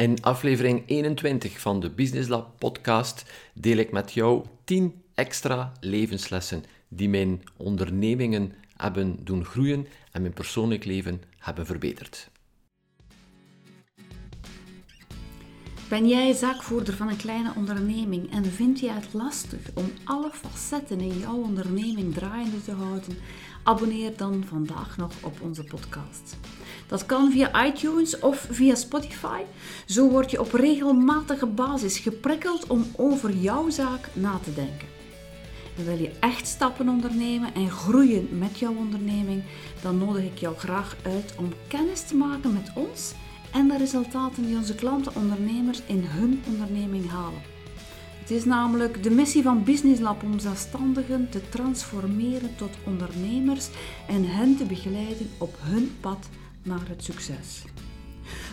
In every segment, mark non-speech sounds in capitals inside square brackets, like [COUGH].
In aflevering 21 van de Business Lab podcast deel ik met jou 10 extra levenslessen die mijn ondernemingen hebben doen groeien en mijn persoonlijk leven hebben verbeterd. Ben jij zaakvoerder van een kleine onderneming en vind je het lastig om alle facetten in jouw onderneming draaiende te houden? Abonneer dan vandaag nog op onze podcast. Dat kan via iTunes of via Spotify. Zo word je op regelmatige basis geprikkeld om over jouw zaak na te denken. En wil je echt stappen ondernemen en groeien met jouw onderneming, dan nodig ik jou graag uit om kennis te maken met ons en de resultaten die onze klanten ondernemers in hun onderneming halen. Het is namelijk de missie van Business Lab om zelfstandigen te transformeren tot ondernemers en hen te begeleiden op hun pad naar het succes.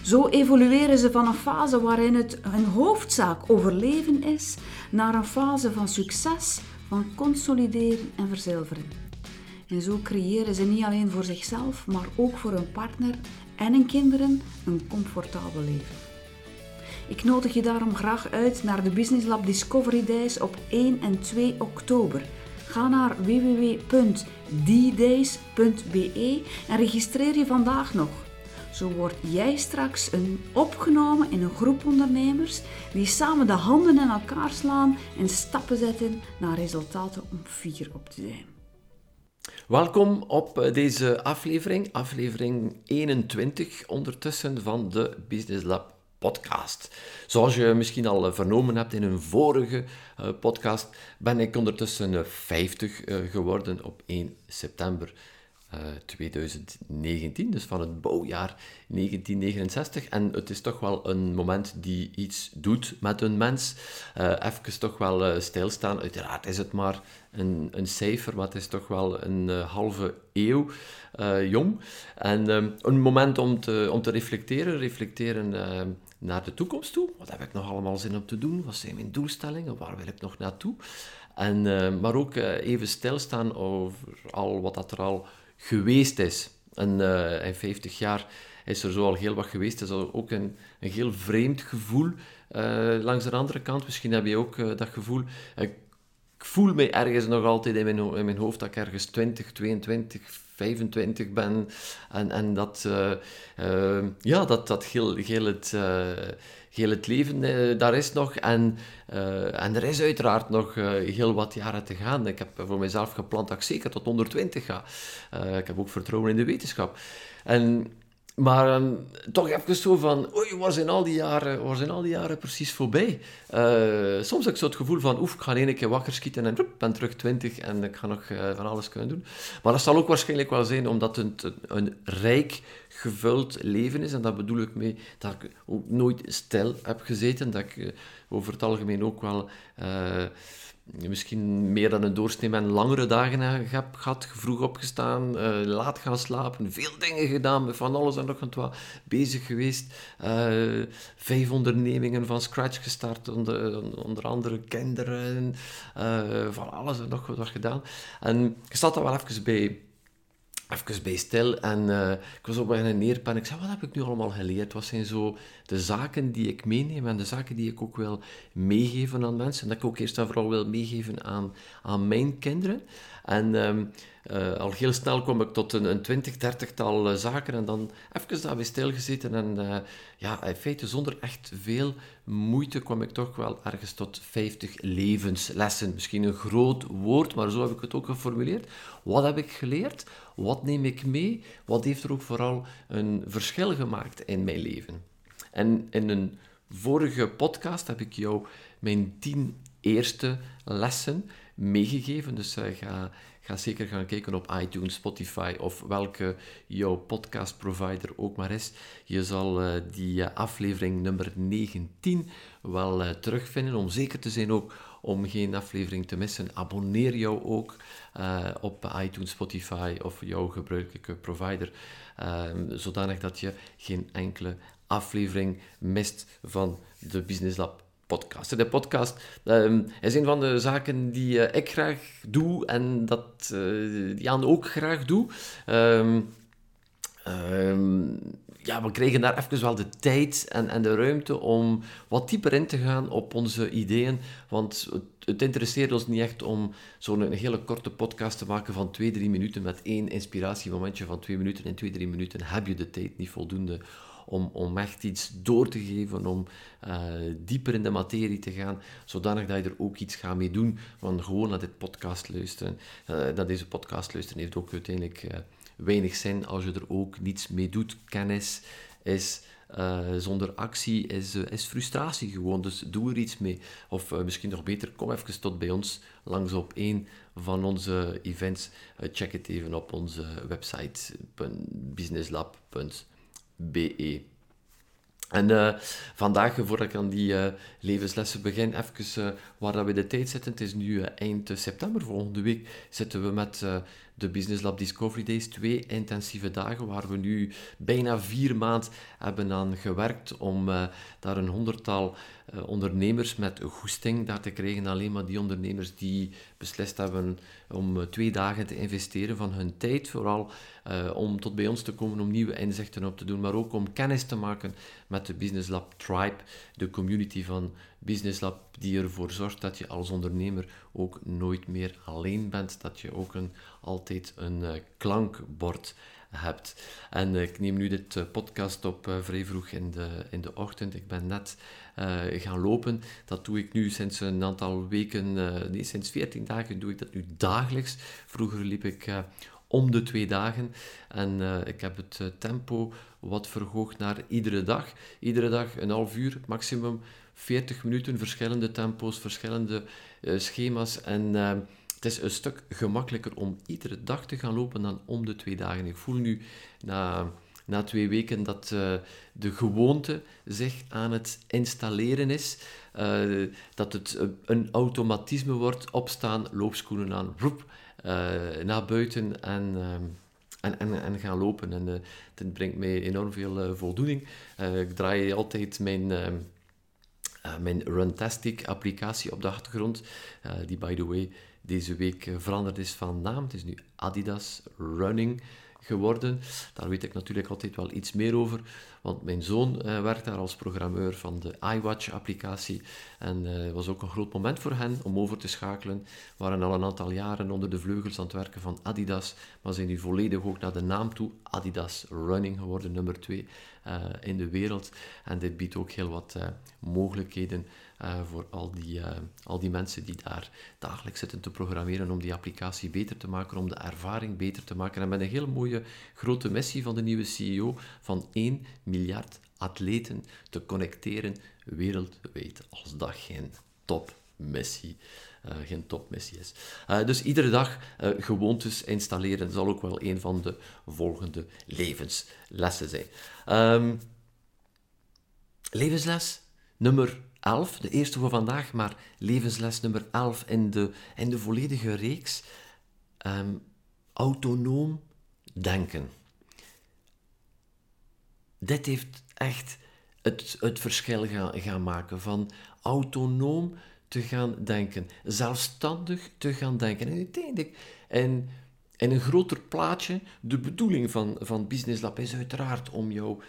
Zo evolueren ze van een fase waarin het hun hoofdzaak overleven is, naar een fase van succes, van consolideren en verzilveren. En zo creëren ze niet alleen voor zichzelf, maar ook voor hun partner en hun kinderen een comfortabel leven. Ik nodig je daarom graag uit naar de Business Lab Discovery Days op 1 en 2 oktober. Ga naar www.ddays.be en registreer je vandaag nog. Zo word jij straks een opgenomen in een groep ondernemers die samen de handen in elkaar slaan en stappen zetten naar resultaten om fier op te zijn. Welkom op deze aflevering, aflevering 21 ondertussen van de Business Lab podcast. Zoals je misschien al eh, vernomen hebt in een vorige uh, podcast, ben ik ondertussen 50 geworden op 1 september 2019, dus van het bouwjaar 1969. En het is toch wel een moment die iets doet met een mens. Even toch wel stilstaan. Uiteraard is het maar een, een cijfer, maar het is toch wel een halve eeuw jong. En um, een moment om te, om te reflecteren. Reflecteren naar de toekomst toe. Wat heb ik nog allemaal zin om te doen? Wat zijn mijn doelstellingen? Waar wil ik nog naartoe? En, maar ook even stilstaan over al wat dat er al geweest is. En uh, in 50 jaar is er zo al heel wat geweest. Het is ook een, een heel vreemd gevoel langs de andere kant. Misschien heb je ook dat gevoel. ik voel me ergens nog altijd in mijn, in mijn hoofd dat ik ergens 20, 22, 25 ben. En, en dat, ja, dat, dat heel, heel het heel het leven daar is nog. En, en er is uiteraard nog heel wat jaren te gaan. Ik heb voor mezelf gepland dat ik zeker tot 120 ga. ik heb ook vertrouwen in de wetenschap. En maar um, toch even zo van, oei, waar zijn al die jaren, waar zijn al die jaren precies voorbij? Uh, soms heb ik zo het gevoel van, oef, ik ga één keer wakker schieten en ik ben terug twintig en ik ga nog uh, van alles kunnen doen. Maar dat zal ook waarschijnlijk wel zijn omdat het een, een, rijk gevuld leven is. En dat bedoel ik mee dat ik ook nooit stil heb gezeten. Dat ik uh, over het algemeen ook wel misschien meer dan een doorsnee en langere dagen heb gehad, vroeg opgestaan, uh, laat gaan slapen, veel dingen gedaan, van alles en nog wat bezig geweest. Vijf ondernemingen van scratch gestart, onder, onder andere kinderen, van alles en nog wat gedaan. En ik zat daar wel even bij even bij stil. En uh, ik was op een neerpen. Ik zei, wat heb ik nu allemaal geleerd? Wat zijn zo de zaken die ik meeneem en de zaken die ik ook wil meegeven aan mensen? En dat ik ook eerst en vooral wil meegeven aan, aan mijn kinderen. En um, uh, al heel snel kwam ik tot een, een twintig, dertigtal uh, zaken en dan even daarbij stilgezeten. En uh, ja, in feite zonder echt veel moeite kwam ik toch wel ergens tot 50 levenslessen. Misschien een groot woord, maar zo heb ik het ook geformuleerd. Wat heb ik geleerd? Wat neem ik mee? Wat heeft er ook vooral een verschil gemaakt in mijn leven? En in een vorige podcast heb ik jou mijn tien eerste lessen meegegeven. Dus uh, ga, zeker gaan kijken op iTunes, Spotify of welke jouw podcast provider ook maar is. Je zal uh, die uh, aflevering nummer 19 wel terugvinden. Om zeker te zijn ook om geen aflevering te missen, abonneer jou ook op iTunes, Spotify of jouw gebruikelijke provider. zodanig dat je geen enkele aflevering mist van de Business Lab podcast. De podcast um, is een van de zaken die uh, ik graag doe en dat uh, ook graag doet. Um, um, ja, we kregen daar even wel de tijd en, en de ruimte om wat dieper in te gaan op onze ideeën. Want het, het interesseert ons niet echt om zo'n hele korte podcast te maken van twee, drie minuten met één inspiratiemomentje van twee minuten. In twee, drie minuten heb je de tijd niet voldoende om, om echt iets door te geven, om uh, dieper in de materie te gaan, zodanig dat je er ook iets gaat mee doen, van gewoon naar dit podcast luisteren. Uh, dat deze podcast luisteren heeft ook uiteindelijk... Uh, weinig zin als je er ook niets mee doet. Kennis is uh, zonder actie is, uh, is frustratie gewoon. Dus doe er iets mee. Of uh, misschien nog beter, kom even tot bij ons langs op één van onze events. check het even op onze website businesslab.be. En vandaag, voordat ik aan die levenslessen begin, even waar dat we de tijd zitten. Het is nu eind september, volgende week zitten we met de Business Lab Discovery Days. Twee intensieve dagen waar we nu bijna vier maanden hebben aan gewerkt om daar een honderdtal ondernemers met goesting daar te krijgen. Alleen maar die ondernemers die beslist hebben om twee dagen te investeren van hun tijd, vooral om tot bij ons te komen om nieuwe inzichten op te doen, maar ook om kennis te maken met de Business Lab Tribe, de community van Business Lab, die ervoor zorgt dat je als ondernemer ook nooit meer alleen bent, dat je ook een, altijd een uh, klankbord hebt. En uh, ik neem nu dit uh, podcast op vrij vroeg in de, in de ochtend. Ik ben net gaan lopen. Dat doe ik nu sinds een aantal weken, nee, sinds 14 dagen doe ik dat nu dagelijks. Vroeger liep ik om de twee dagen. En uh, ik heb het uh, tempo wat verhoogd naar iedere dag. Iedere dag een half uur, maximum 40 minuten, verschillende tempo's, verschillende uh, schema's. En het is een stuk gemakkelijker om iedere dag te gaan lopen dan om de twee dagen. Ik voel nu na, na twee weken dat de gewoonte zich aan het installeren is. dat het een automatisme wordt, opstaan, loopschoenen aan, roep, naar buiten en, en, en, en, gaan lopen. En uh, dit brengt mij enorm veel voldoening. ik draai altijd mijn, mijn Runtastic applicatie op de achtergrond, die by the way deze week veranderd is van naam. Het is nu Adidas Running geworden. Daar weet ik natuurlijk altijd wel iets meer over, want mijn zoon uh, werkt daar als programmeur van de iWatch-applicatie. En het uh, was ook een groot moment voor hen om over te schakelen. We waren al een aantal jaren onder de vleugels aan het werken van Adidas, maar zijn nu volledig ook naar de naam toe Adidas Running geworden, nummer 2 uh, eh, in de wereld. En dit biedt ook heel wat mogelijkheden uh, voor al die, uh, al die mensen die daar dagelijks zitten te programmeren om die applicatie beter te maken, om de ervaring beter te maken. En met een hele mooie grote missie van de nieuwe CEO van 1 miljard atleten te connecteren wereldwijd. Als dat geen topmissie uh, geen topmissie is. Dus iedere dag gewoontes installeren zal ook wel een van de volgende levenslessen zijn. Um, levensles nummer 11, de eerste voor vandaag, maar levensles nummer 11 in de, in de volledige reeks. Um, autonoom denken. Dit heeft echt het, het verschil gaan, gaan maken van autonoom te gaan denken, zelfstandig te gaan denken. En uiteindelijk, in een groter plaatje, de bedoeling van, van Business Lab is uiteraard om jou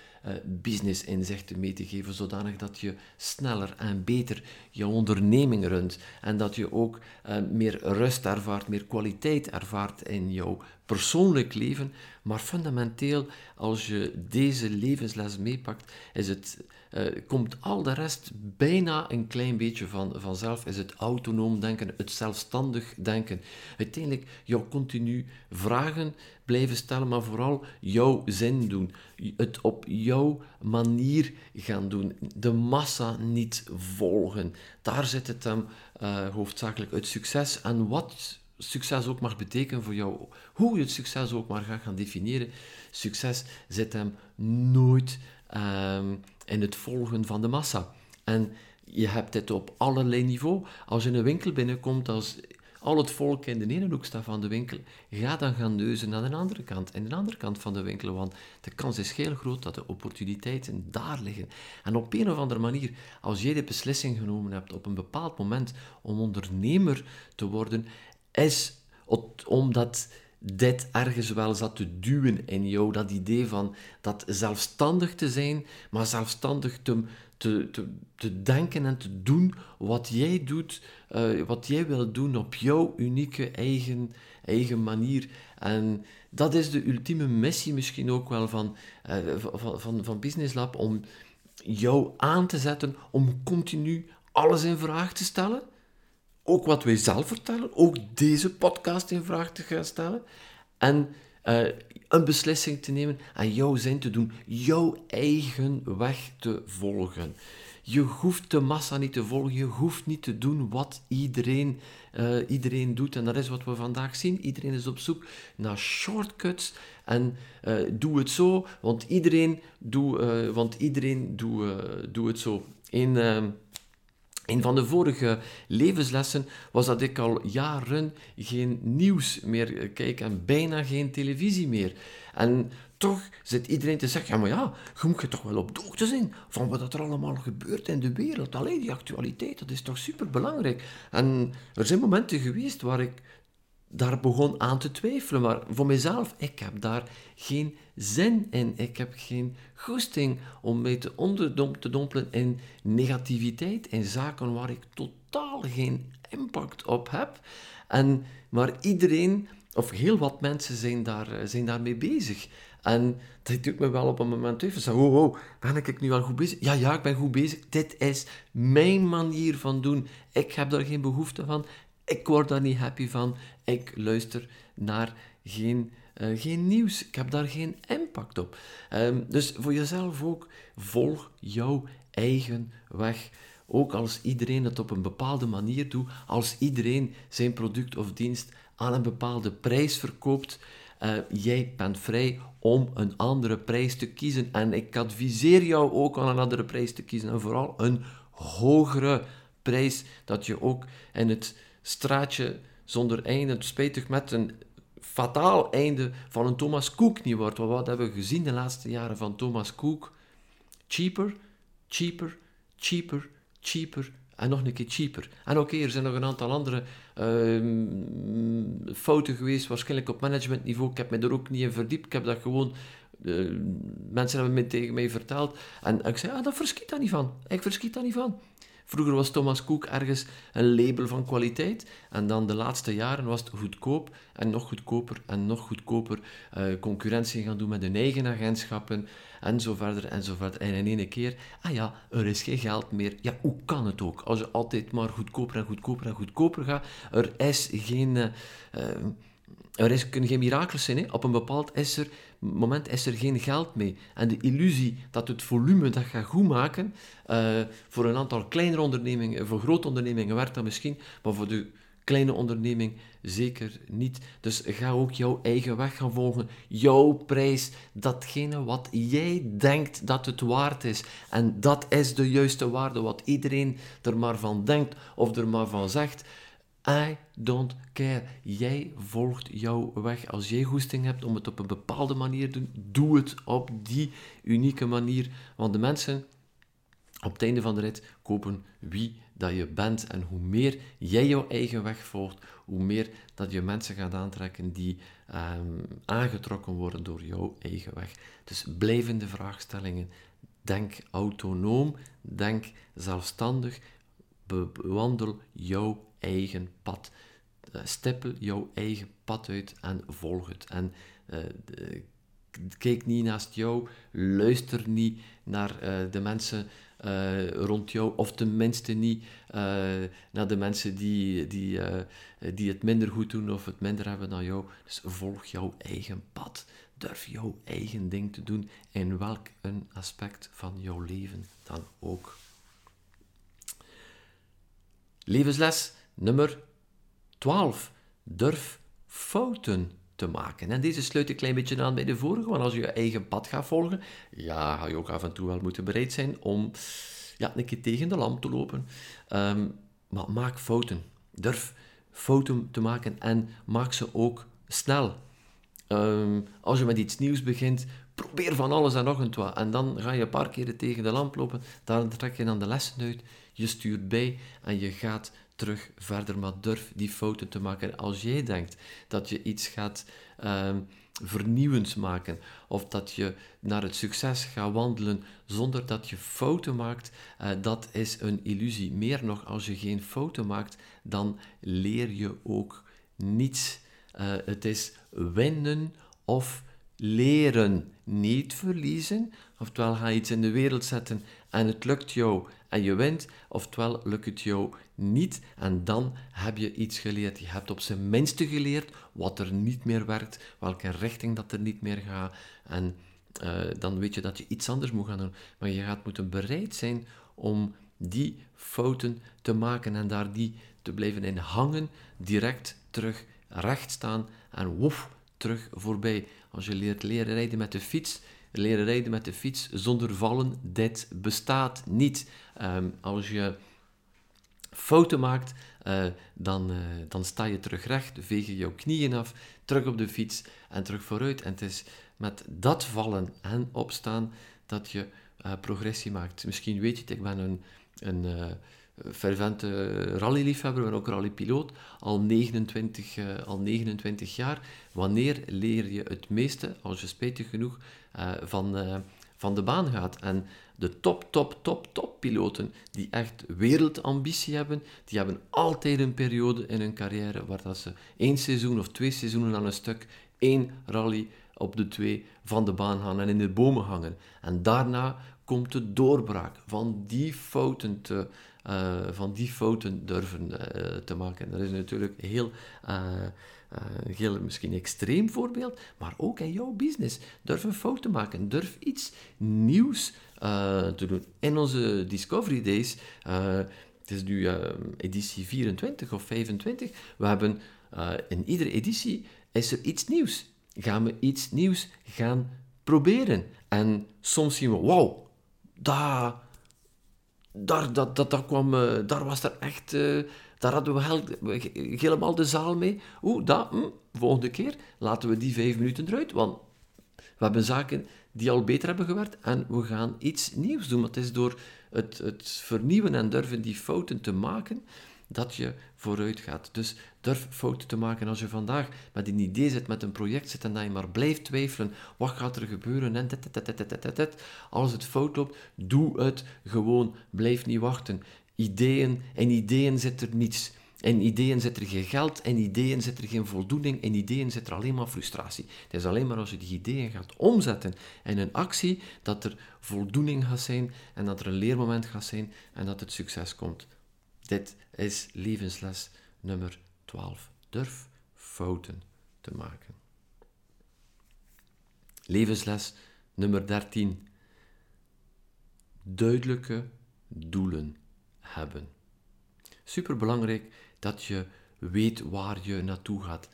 business inzichten mee te geven, zodanig dat je sneller en beter je onderneming runt en dat je ook uh, meer rust ervaart, meer kwaliteit ervaart in jouw persoonlijk leven. Maar fundamenteel, als je deze levensles meepakt, is het uh, komt al de rest bijna een klein beetje van, vanzelf. Is het autonoom denken, het zelfstandig denken. Uiteindelijk jou continu vragen blijven stellen, maar vooral jouw zin doen. Het op jouw manier gaan doen. De massa niet volgen. Daar zit het hem uh, hoofdzakelijk. Het succes en wat succes ook mag betekenen voor jou, hoe je het succes ook maar gaat gaan definiëren. Succes zit hem nooit um, in het volgen van de massa. En je hebt dit op allerlei niveau. Als je in een winkel binnenkomt, als al het volk in de ene hoek staat van de winkel, ga dan gaan neuzen naar de andere kant, in de andere kant van de winkel, want de kans is heel groot dat de opportuniteiten daar liggen. En op een of andere manier, als jij de beslissing genomen hebt op een bepaald moment om ondernemer te worden, is omdat dit ergens wel zat te duwen in jou. Dat idee van dat zelfstandig te zijn, maar zelfstandig te, te, te, te denken en te doen wat jij doet, uh, wat jij wil doen op jouw unieke eigen, eigen manier. En dat is de ultieme missie misschien ook wel van, uh, van, van, van Business Lab, om jou aan te zetten om continu alles in vraag te stellen. Ook wat wij zelf vertellen, ook deze podcast in vraag te gaan stellen. En uh, een beslissing te nemen en jouw zin te doen, jouw eigen weg te volgen. Je hoeft de massa niet te volgen, je hoeft niet te doen wat iedereen, uh, iedereen doet. En dat is wat we vandaag zien. Iedereen is op zoek naar shortcuts. En uh, doe het zo, want iedereen doet, want iedereen doet het zo. In, een van de vorige levenslessen was dat ik al jaren geen nieuws meer kijk en bijna geen televisie meer. En toch zit iedereen te zeggen, ja maar ja, je moet je toch wel op de hoogte zijn van wat er allemaal gebeurt in de wereld. Alleen die actualiteit, dat is toch super belangrijk. En er zijn momenten geweest waar ik daar begon aan te twijfelen. Maar voor mezelf, ik heb daar geen zin in. Ik heb geen goesting om mij te onderdompelen in negativiteit, in zaken waar ik totaal geen impact op heb. En, maar iedereen, of heel wat mensen, zijn, daar, eh, zijn daarmee bezig. En dat doet me wel op een moment even zeggen, oh, oh, ben ik nu al goed bezig? Ja, ja, ik ben goed bezig. Dit is mijn manier van doen. Ik heb daar geen behoefte van. Ik word daar niet happy van. Ik luister naar geen, uh, geen nieuws. Ik heb daar geen impact op. Um, dus voor jezelf ook, volg jouw eigen weg. Ook als iedereen het op een bepaalde manier doet, als iedereen zijn product of dienst aan een bepaalde prijs verkoopt, uh, jij bent vrij om een andere prijs te kiezen. En ik adviseer jou ook aan een andere prijs te kiezen. En vooral een hogere prijs, dat je ook in het straatje zonder einde, spijtig met een fataal einde van een Thomas Cook niet wordt. wat hebben we gezien de laatste jaren van Thomas Cook? Cheaper, cheaper, cheaper, cheaper en nog een keer cheaper. En oké, er zijn nog een aantal andere uh, fouten geweest, waarschijnlijk op managementniveau. Ik heb me er ook niet in verdiept. Ik heb dat gewoon... Uh, mensen hebben me tegen mij verteld. En ik zei, ah, dat verschiet daar niet van. Ik verschiet daar niet van. Vroeger was Thomas Cook ergens een label van kwaliteit. En dan de laatste jaren was het goedkoop en nog goedkoper en nog goedkoper uh, concurrentie gaan doen met hun eigen agentschappen en zo verder en zo verder. En in één keer, ah ja, er is geen geld meer. Ja, hoe kan het ook? Als je altijd maar goedkoper en goedkoper en goedkoper gaat, er is geen... Uh, uh, er is, kunnen geen mirakels zijn. Hè? Op een bepaald is er, moment is er geen geld mee. En de illusie dat het volume dat gaat goed maken, uh, voor een aantal kleinere ondernemingen, voor grote ondernemingen werkt dat misschien, maar voor de kleine onderneming zeker niet. Dus ga ook jouw eigen weg gaan volgen. Jouw prijs, datgene wat jij denkt dat het waard is. En dat is de juiste waarde, wat iedereen er maar van denkt of er maar van zegt. I don't care. Jij volgt jouw weg. Als jij goesting hebt om het op een bepaalde manier te doen, doe het op die unieke manier. Want de mensen op het einde van de rit kopen wie dat je bent. En hoe meer jij jouw eigen weg volgt, hoe meer dat je mensen gaat aantrekken die um, aangetrokken worden door jouw eigen weg. Dus blijvende vraagstellingen. Denk autonoom, denk zelfstandig, bewandel jouw eigen pad. Uh, stippel jouw eigen pad uit en volg het. En uh, kijk niet naast jou, luister niet naar uh, de mensen rond jou, of tenminste niet naar de mensen die, die, die het minder goed doen of het minder hebben dan jou. Dus volg jouw eigen pad. Durf jouw eigen ding te doen in welk een aspect van jouw leven dan ook. Levensles nummer 12. Durf fouten te maken. En deze sluit een klein beetje aan bij de vorige, want als je je eigen pad gaat volgen, ja, ga je ook af en toe wel moeten bereid zijn om ja, een keer tegen de lamp te lopen. Um, maar maak fouten. Durf fouten te maken en maak ze ook snel. Um, als je met iets nieuws begint, probeer van alles en nog een wat. En dan ga je een paar keren tegen de lamp lopen, daar trek je dan de lessen uit, je stuurt bij en je gaat terug verder. Maar durf die fouten te maken. Als jij denkt dat je iets gaat uh, vernieuwends maken, of dat je naar het succes gaat wandelen zonder dat je fouten maakt, uh, dat is een illusie. Meer nog, als je geen fouten maakt, dan leer je ook niets. Uh, het is winnen of leren, niet verliezen. Oftewel ga iets in de wereld zetten en het lukt jou en je wint, oftewel lukt het jou niet en dan heb je iets geleerd. Je hebt op zijn minste geleerd wat er niet meer werkt, welke richting dat er niet meer gaat en uh, dan weet je dat je iets anders moet gaan doen. Maar je gaat moeten bereid zijn om die fouten te maken en daar die te blijven in hangen, direct terug recht staan en woef, terug voorbij. Als je leert leren rijden met de fiets, leren rijden met de fiets zonder vallen, dit bestaat niet. Um, als je fouten maakt, uh, dan, uh, dan sta je terug recht, veeg je jouw knieën af, terug op de fiets en terug vooruit. En het is met dat vallen en opstaan dat je uh, progressie maakt. Misschien weet je het, ik ben een, een fervente rallyliefhebber, ben ook rallypiloot, al 29, uh, al 29 jaar. Wanneer leer je het meeste, als je spijtig genoeg uh, van, uh, van de baan gaat? En de top, top, top, top piloten die echt wereldambitie hebben, die hebben altijd een periode in hun carrière waar dat ze één seizoen of twee seizoenen aan een stuk één rally op de twee van de baan gaan en in de bomen hangen. En daarna komt de doorbraak van die fouten te, uh, van die fouten durven uh, te maken. Dat is natuurlijk heel, uh, heel misschien extreem voorbeeld, maar ook in jouw business. Durf een fout te maken, durf iets nieuws te doen. In onze Discovery Days, het is nu editie 24 of 25, we hebben in iedere editie is er iets nieuws. Gaan we iets nieuws gaan proberen. En soms zien we, wow, daar, daar, dat, dat, dat kwam, uh, daar was er echt, uh, daar hadden we helemaal de zaal mee. Oeh, dat, hm, volgende keer laten we die vijf minuten eruit, want we hebben zaken die al beter hebben gewerkt en we gaan iets nieuws doen. Het is door het, het vernieuwen en durven die fouten te maken, dat je vooruit gaat. Dus durf fouten te maken als je vandaag met een idee zit, met een project zit en dat je maar blijft twijfelen. Wat gaat er gebeuren? En Als het fout loopt, doe het gewoon. Blijf niet wachten. Ideeën, en ideeën zit er niets. In ideeën zit er geen geld, in ideeën zit er geen voldoening, in ideeën zit er alleen maar frustratie. Het is alleen maar als je die ideeën gaat omzetten in een actie, dat er voldoening gaat zijn en dat er een leermoment gaat zijn en dat het succes komt. Dit is levensles nummer 12. Durf fouten te maken. Levensles nummer 13. Duidelijke doelen hebben. Superbelangrijk dat je weet waar je naartoe gaat.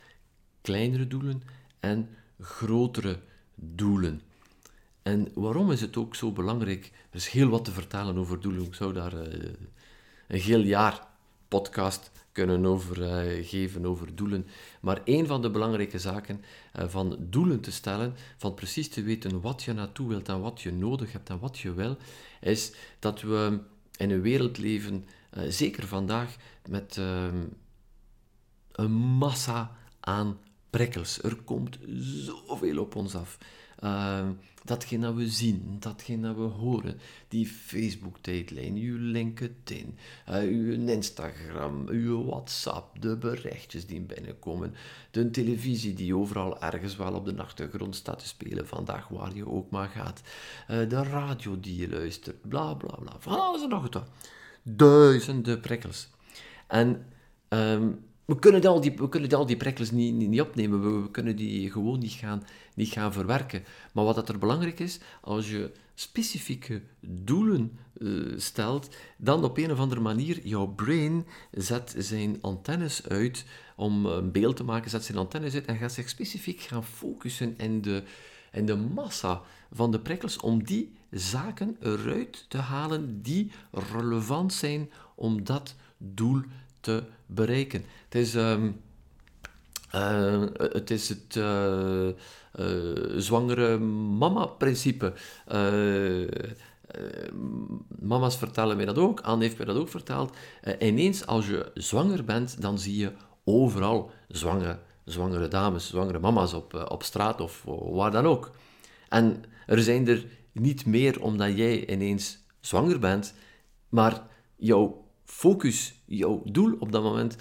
Kleinere doelen en grotere doelen. En waarom is het ook zo belangrijk? Er is heel wat te vertellen over doelen. Ik zou daar uh, een heel jaar podcast kunnen overgeven uh, over doelen. Maar een van de belangrijke zaken uh, van doelen te stellen, van precies te weten wat je naartoe wilt en wat je nodig hebt en wat je wil, is dat we in een wereld leven, uh, zeker vandaag, met ehm, een massa aan prikkels. Er komt zoveel op ons af. Uh, datgene dat we zien, datgene dat we horen, die Facebook-tijdlijn, uw LinkedIn, uh, uw Instagram, uw WhatsApp, de berichtjes die binnenkomen, de televisie die overal ergens wel op de achtergrond staat te spelen, vandaag waar je ook maar gaat, uh, de radio die je luistert, bla bla bla, van alles en nog wat. Duizenden prikkels. En um, we kunnen al die, we kunnen al die prikkels niet, niet, niet opnemen. We, kunnen die gewoon niet gaan, niet gaan verwerken. Maar wat dat er belangrijk is, als je specifieke doelen uh, stelt, dan op een of andere manier, jouw brain zet zijn antennes uit om een beeld te maken, zet zijn antennes uit en gaat zich specifiek gaan focussen in de, in de massa van de prikkels om die zaken eruit te halen die relevant zijn om dat doel te bereiken. Het is, um, het is het zwangere mama-principe. mama's vertellen mij dat ook, Anne heeft mij dat ook verteld. ineens, als je zwanger bent, dan zie je overal zwangere, zwangere dames, zwangere mama's op, op straat of waar dan ook. En er zijn er niet meer omdat jij ineens zwanger bent, maar jouw focus, jouw doel op dat moment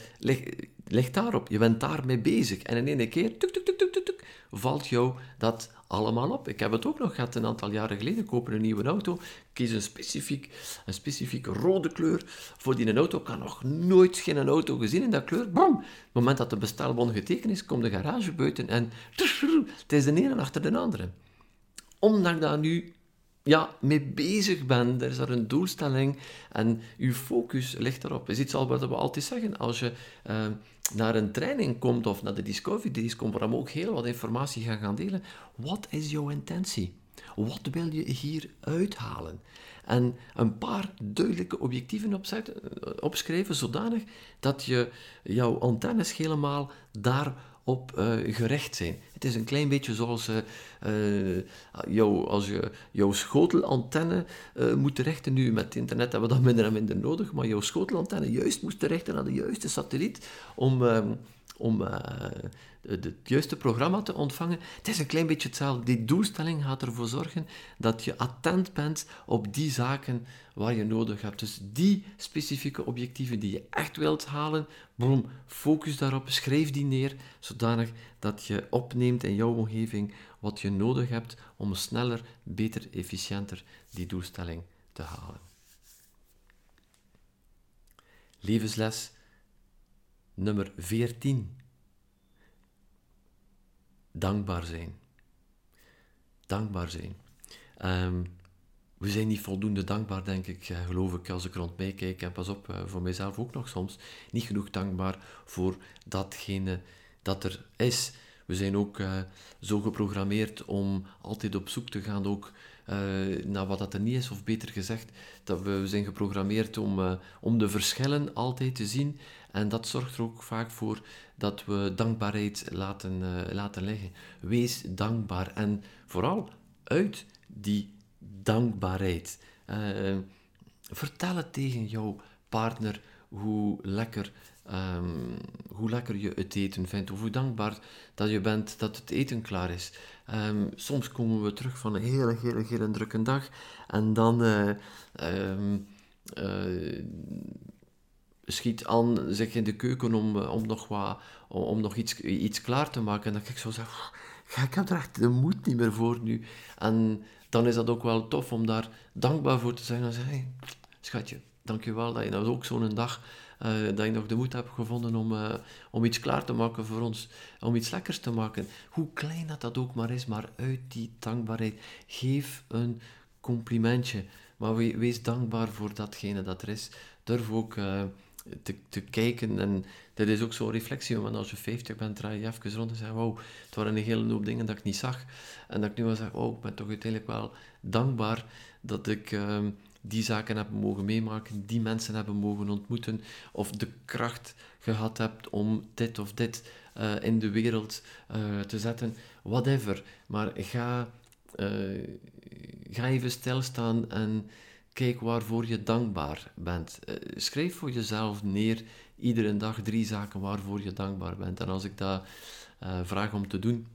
ligt, daarop. Je bent daarmee bezig. En in één keer tuk, tuk, tuk, tuk, valt jou dat allemaal op. Ik heb het ook nog gehad een aantal jaren geleden. Kopen een nieuwe auto. Kies een specifiek, een specifieke rode kleur voor die auto. Had nog nooit geen auto gezien in dat kleur. Boom! Op het moment dat de bestelbon getekend is, komt de garage buiten en het is de ene achter de andere. Omdat daar nu ja, mee bezig bent. Er is daar een doelstelling en je focus ligt erop. is iets al wat we altijd zeggen. Als je uh, naar een training komt of naar de Discovery Days komt, waar we ook heel wat informatie gaan gaan delen. Wat is jouw intentie? Wat wil je hier uithalen? En een paar duidelijke objectieven opschrijven, zodanig dat je jouw antennes helemaal daar op uh, gericht zijn. Het is een klein beetje zoals uh, jou, als je jouw schotelantenne moet richten. Nu met internet hebben we dat minder en minder nodig, maar jouw schotelantenne juist moest richten naar de juiste satelliet om, ehm, om het juiste programma te ontvangen. Het is een klein beetje hetzelfde. Die doelstelling gaat ervoor zorgen dat je attent bent op die zaken waar je nodig hebt. Dus die specifieke objectieven die je echt wilt halen, boom, focus daarop, schrijf die neer, zodanig dat je opneemt in jouw omgeving wat je nodig hebt om sneller, beter, efficiënter die doelstelling te halen. Levensles nummer 14 dankbaar zijn. Dankbaar zijn. Ehm, we zijn niet voldoende dankbaar, denk ik, eh, geloof ik, als ik rond mij kijk. En pas op, eh, voor mijzelf ook nog soms. Niet genoeg dankbaar voor datgene dat er is. We zijn ook uh, zo geprogrammeerd om altijd op zoek te gaan ook naar wat dat er niet is, of beter gezegd, dat we, zijn geprogrammeerd om, om de verschillen altijd te zien. En dat zorgt er ook vaak voor dat we dankbaarheid laten, uh, laten liggen. Wees dankbaar en vooral uit die dankbaarheid. vertel het tegen jouw partner hoe lekker Um, hoe lekker je het eten vindt, of hoe dankbaar dat je bent dat het eten klaar is. Um, soms komen we terug van een hele, hele, hele drukke dag en dan uh, um, uh, schiet Anne zich in de keuken om, eh, om nog, wat, om, nog iets, iets klaar te maken. En dan kijk ik zo zeg, ik heb er echt de moed niet meer voor nu. En dan is dat ook wel tof om daar dankbaar voor te zijn. En zeggen, hey, schatje, dankjewel dat je nou ook zo'n dag uh, dat je nog de moed hebt gevonden om, uh, om iets klaar te maken voor ons, om iets lekkers te maken. Hoe klein dat dat ook maar is, maar uit die dankbaarheid, geef een complimentje. Maar we, wees dankbaar voor datgene dat er is. Durf ook te, te kijken. En dat is ook zo'n reflectie, want als je 50 bent, draai je even rond en zeg: Wow, het waren een hele hoop dingen dat ik niet zag. En dat ik nu wel zeg: Oh, ik ben toch uiteindelijk wel dankbaar dat ik ehm, die zaken hebben mogen meemaken, die mensen hebben mogen ontmoeten, of de kracht gehad hebt om dit of dit uh, in de wereld uh, te zetten, whatever. Maar ga, uh, ga even stilstaan en kijk waarvoor je dankbaar bent. schrijf voor jezelf neer iedere dag drie zaken waarvoor je dankbaar bent. En als ik dat vraag om te doen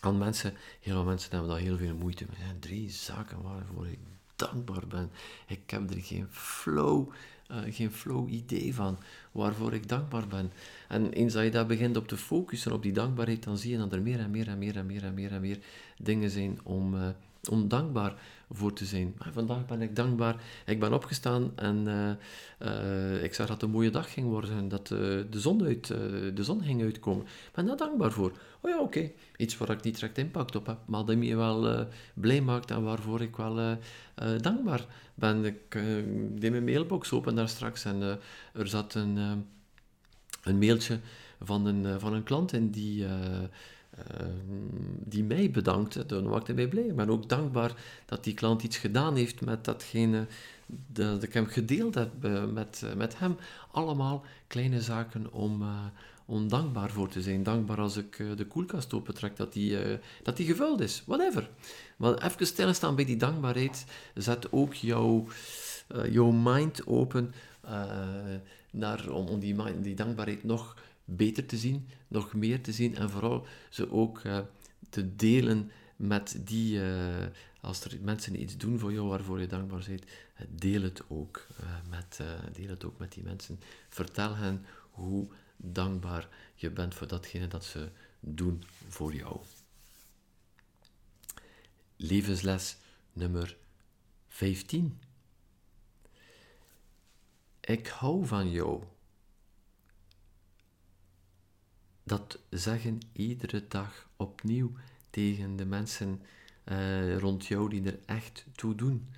aan mensen, heel veel mensen hebben daar heel veel moeite mee. Drie zaken waarvoor ik dankbaar ben. Ik heb er geen flow, uh, geen flow idee van waarvoor ik dankbaar ben. En eens dat je daar begint op te focussen, op die dankbaarheid, dan zie je dat er meer en meer en meer en meer en meer en meer dingen zijn om, om dankbaar voor te zijn. Maar vandaag ben ik dankbaar. Ik ben opgestaan en uh, ik zag dat het een mooie dag ging worden, dat de, zon uit, de zon ging uitkomen. Ik ben daar dankbaar voor. Oh ja, oké. Iets waar ik niet direct impact op heb, maar dat me wel blij maakt en waarvoor ik wel dankbaar ben. Ik deed mijn mailbox open daar straks en er zat een, een mailtje van een, van een klant in die Ehm, die mij bedankte, dan maakte mij blij. Ik ben ook dankbaar dat die klant iets gedaan heeft met datgene dat ik hem gedeeld heb eh, met, eh, met hem. Allemaal kleine zaken om, uh, dankbaar voor te zijn. Dankbaar als ik de koelkast opentrek, dat die, dat die gevuld is. Whatever. Maar even stilstaan bij die dankbaarheid. Zet ook jouw, jouw mind open naar, om die, die dankbaarheid nog beter te zien, nog meer te zien en vooral ze ook te delen met die, uh, als er mensen iets doen voor jou waarvoor je dankbaar bent, eh, deel het ook, met, deel het ook met die mensen. Vertel hen hoe dankbaar je bent voor datgene dat ze doen voor jou. Levensles nummer 15. Ik hou van jou. Dat zeggen iedere dag opnieuw tegen de mensen uh, rond jou die er echt toe doen.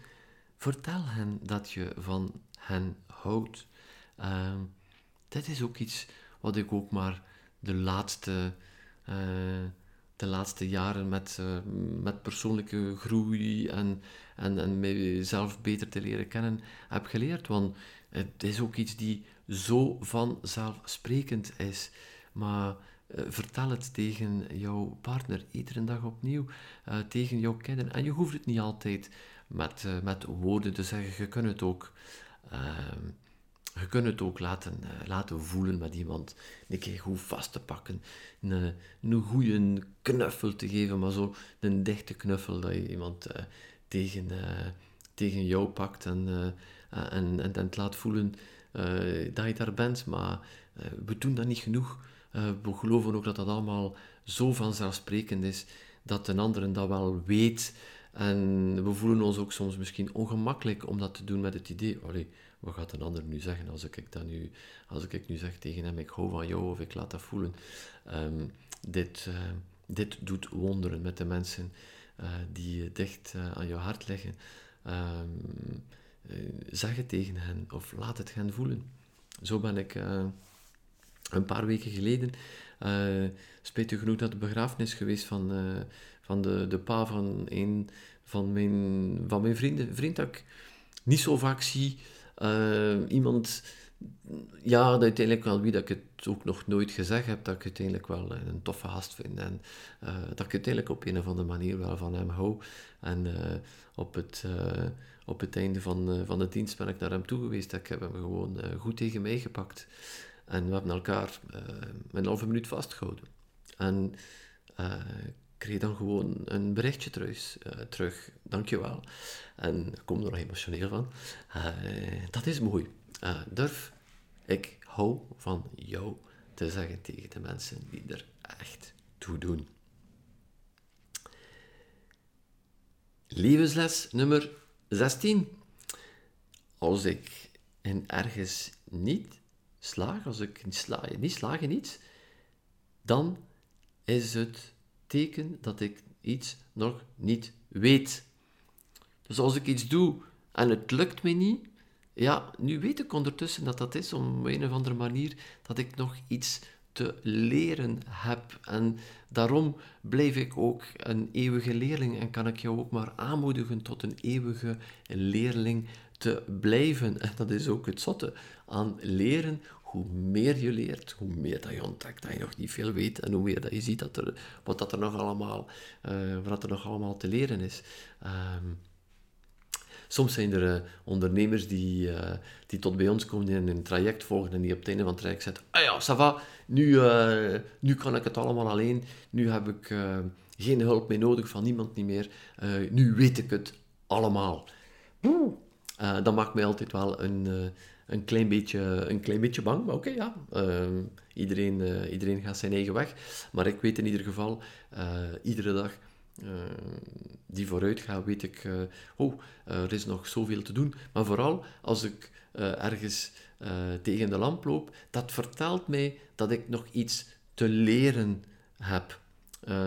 Vertel hen dat je van hen houdt. Uh, is ook iets wat ik ook maar de laatste, uh, de laatste jaren met, uh, met persoonlijke groei en, en, en mezelf beter te leren kennen heb geleerd. Want het is ook iets die zo vanzelfsprekend is. Maar eh, vertel het tegen jouw partner iedere dag opnieuw, uh, tegen jouw kinderen. En je hoeft het niet altijd met, uh, met woorden te zeggen, je kunt het ook, ehm, je kunt het ook laten, laten voelen met iemand. Een keer goed vast te pakken, een, een goede knuffel te geven, maar zo een dichte knuffel dat je iemand tegen, tegen jou pakt en, en, en, en het laat voelen dat je daar bent. Maar we doen dat niet genoeg. Uh, we geloven ook dat dat allemaal zo vanzelfsprekend is dat een ander dat wel weet. En we voelen ons ook soms misschien ongemakkelijk om dat te doen met het idee, allee, wat gaat een ander nu zeggen als ik, dat nu, als ik nu zeg tegen hem, ik hou van jou of ik laat dat voelen. Um, dit, uh, dit doet wonderen met de mensen uh, die dicht aan jouw hart liggen. Um, zeg het tegen hen of laat het hen voelen. Zo ben ik een paar weken geleden, uh, spijtig genoeg, dat de begrafenis geweest van, uh, van de, de pa van een van mijn, van mijn vrienden. Vriend dat ik niet zo vaak zie. Uh, iemand, ja, dat uiteindelijk wel wie dat ik het ook nog nooit gezegd heb, dat ik uiteindelijk wel een toffe gast vind. En dat ik uiteindelijk op een of andere manier wel van hem hou. En op het op het einde van, van de dienst ben ik naar hem toe geweest. Ik heb hem gewoon goed tegen mij gepakt. En we hebben elkaar uh, een halve minuut vastgehouden. En uh, kreeg dan gewoon een berichtje terug. Uh, terug dankjewel. En ik kom er nog emotioneel van. dat is mooi. durf, ik hou van jou te zeggen tegen de mensen die er echt toe doen. Levensles nummer 16. Als ik in ergens niet slaag, als ik niet, sla, niet slaag in iets, dan is het teken dat ik iets nog niet weet. Dus als ik iets doe en het lukt me niet, ja, nu weet ik ondertussen dat dat is om een of andere manier dat ik nog iets te leren heb. En daarom blijf ik ook een eeuwige leerling en kan ik jou ook maar aanmoedigen tot een eeuwige leerling te blijven. En [LAUGHS] dat is ook het zotte aan leren hoe meer je leert, hoe meer dat je ontdekt dat je nog niet veel weet en hoe meer dat je ziet dat er, wat dat er nog allemaal, uh, wat er nog allemaal te leren is. Um, soms zijn er uh, ondernemers die, uh, die tot bij ons komen en een traject volgen en die op het einde van het traject zeggen, ah ja, ça va, nu, nu kan ik het allemaal alleen, nu heb ik geen hulp meer nodig van niemand niet meer, nu weet ik het allemaal. dat maakt mij altijd wel een een klein beetje, een klein beetje bang. Maar oké, ja. Ehm, iedereen, uh, iedereen gaat zijn eigen weg. Maar ik weet in ieder geval, uh, iedere dag uh, die vooruit gaat, weet ik, oh, er is nog zoveel te doen. Maar vooral als ik ergens tegen de lamp loop, dat vertelt mij dat ik nog iets te leren heb.